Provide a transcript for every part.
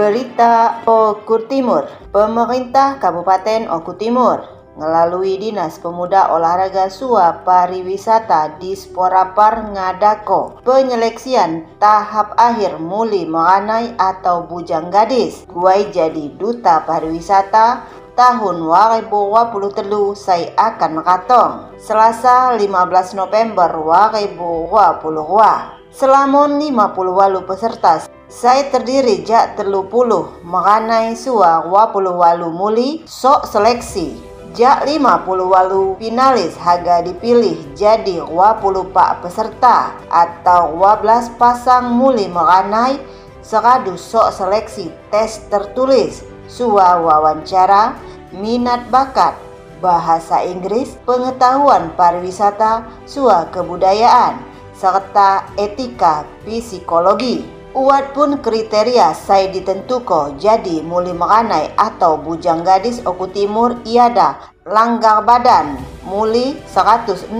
Berita Oku Timur. Pemerintah Kabupaten Oku Timur melalui Dinas Pemuda Olahraga Sua Pariwisata di Sporapar ngadako. Penyeleksian tahap akhir muli meranai atau bujang gadis guai jadi duta pariwisata tahun 2023 saya akan katong. Selasa 15 November 2022 Selamun 50 walu peserta saya terdiri jak telu puluh mengenai sua wapuluh walu muli sok seleksi. Jak lima puluh walu finalis harga dipilih jadi wapuluh pak peserta atau wablas pasang muli mengenai seradu sok seleksi tes tertulis sua wawancara minat bakat bahasa Inggris pengetahuan pariwisata sua kebudayaan serta etika psikologi Uat pun kriteria saya ditentuko jadi muli meranai atau bujang gadis Oku Timur iada langgar badan muli 163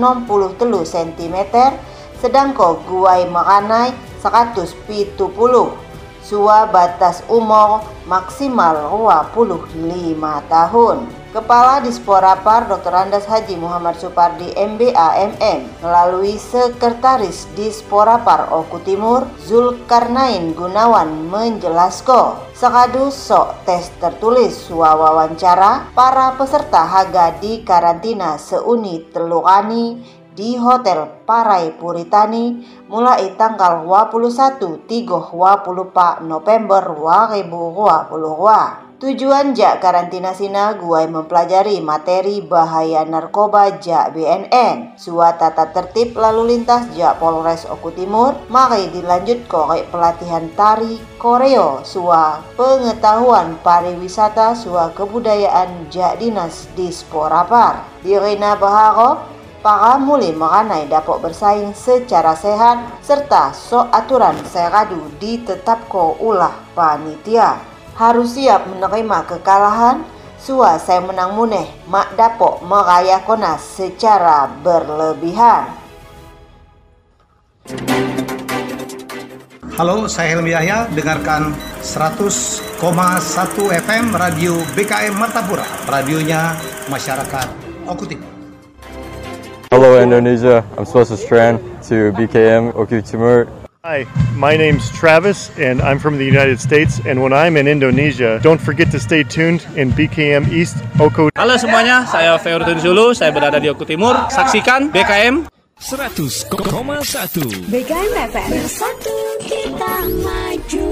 cm sedangko guai meranai 170 Sua batas umur maksimal 25 tahun. Kepala Disporapar Dr. Andas Haji Muhammad Supardi MBA MM melalui Sekretaris Disporapar Oku Timur Zulkarnain Gunawan menjelaskan sekadu sok tes tertulis wawancara para peserta haga di karantina seuni telurani di Hotel Parai Puritani mulai tanggal 21 24 November 2022. Tujuan jak karantina sina guai mempelajari materi bahaya narkoba jak BNN. Sua tata tertib lalu lintas jak Polres Oku Timur. Mari dilanjut korek pelatihan tari koreo. Sua pengetahuan pariwisata sua kebudayaan jak dinas di Sporapar. Dirina Baharo para muli meranai dapat bersaing secara sehat serta so aturan seradu ditetapko ulah panitia harus siap menerima kekalahan Sua saya menang muneh mak dapok merayakan secara berlebihan. Halo, saya Helmi Yahya. Dengarkan 100,1 FM Radio BKM Martapura. Radionya masyarakat Oku Timur. Hello Indonesia, I'm Swasa Strand to BKM Oku Timur. Hi, my name's Travis, and I'm from the United States. And when I'm in Indonesia, don't forget to stay tuned in BKM East Oko. Halo semuanya, saya Feurdun Zulu, saya berada di Oku Timur. Saksikan BKM 100,1 BKM FM Bersatu kita maju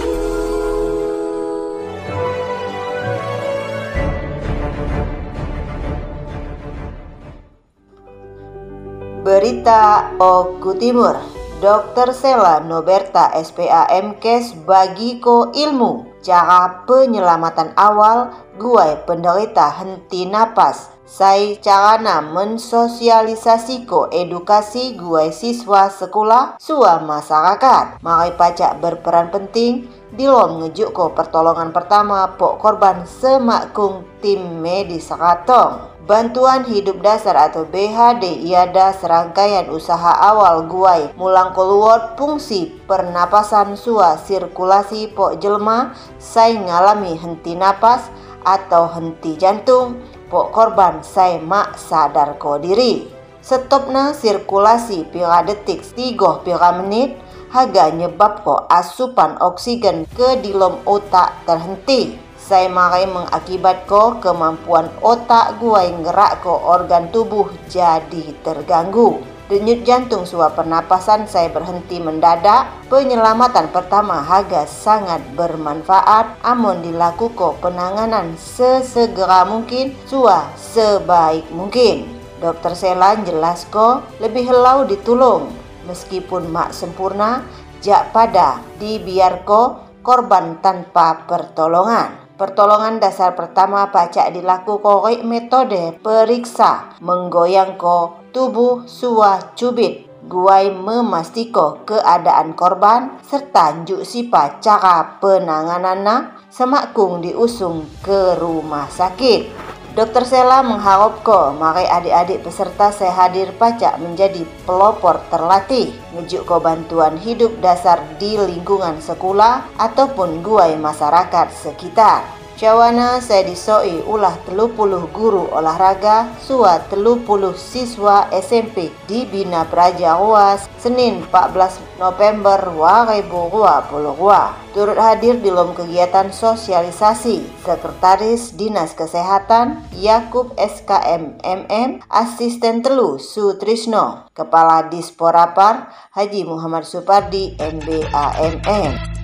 Berita Oku Timur Dr. Sela Noberta SPA MKes Bagiko Ilmu Cara penyelamatan awal Guai penderita henti napas Sai carana mensosialisasiko edukasi guai siswa sekolah sua masyarakat. Mari pajak berperan penting dilom ngejukko pertolongan pertama pok korban semakung tim medis Ratong. Bantuan Hidup Dasar atau BHD iada serangkaian usaha awal guai mulang keluar fungsi pernapasan sua sirkulasi pok jelma sai ngalami henti napas atau henti jantung, pok korban saya mak sadar ko diri. Stopna sirkulasi pira detik tigoh pira menit, haga nyebab ko asupan oksigen ke dilom otak terhenti. Saya marai mengakibat ko kemampuan otak gua yang gerak ko organ tubuh jadi terganggu. Denyut jantung suap pernapasan saya berhenti mendadak. Penyelamatan pertama Haga sangat bermanfaat. Amun dilakukan penanganan sesegera mungkin, sua sebaik mungkin. Dokter Selan jelas ko lebih helau ditulung. Meskipun mak sempurna, jak pada dibiarko korban tanpa pertolongan. Pertolongan dasar pertama pacak dilakukan metode periksa menggoyang ko tubuh suah cubit guai memastiko keadaan korban serta njuk sipa cara penanganannya semakung diusung ke rumah sakit. Dokter Sela mengharap ko mari adik-adik peserta saya hadir pacak menjadi pelopor terlatih ngejuk ko bantuan hidup dasar di lingkungan sekolah ataupun guai masyarakat sekitar. Cawana saya disoi ulah telu puluh guru olahraga sua telu puluh siswa SMP di Bina Praja Ruas Senin 14 November 2022. Turut hadir di dalam kegiatan sosialisasi Sekretaris Dinas Kesehatan Yakub SKM MM Asisten Telu Sutrisno Kepala Disporapar Haji Muhammad Supardi MBAMM.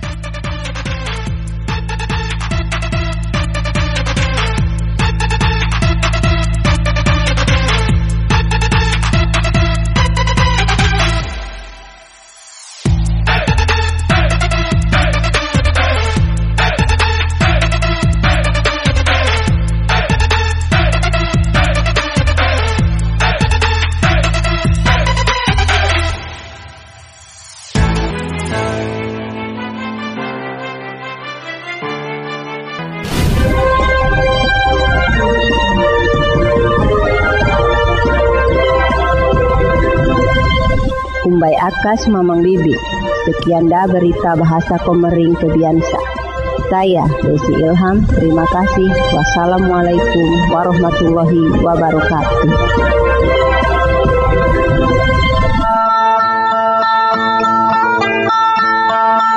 Kumbai Akas Mamang Bibi. Sekian dah berita bahasa Komering Kebiansa. Saya Desi Ilham, terima kasih. Wassalamualaikum warahmatullahi wabarakatuh.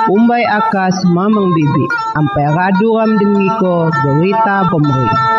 Umbai Akas Mamang Bibi. Ampai raduram dengiko berita pemerintah.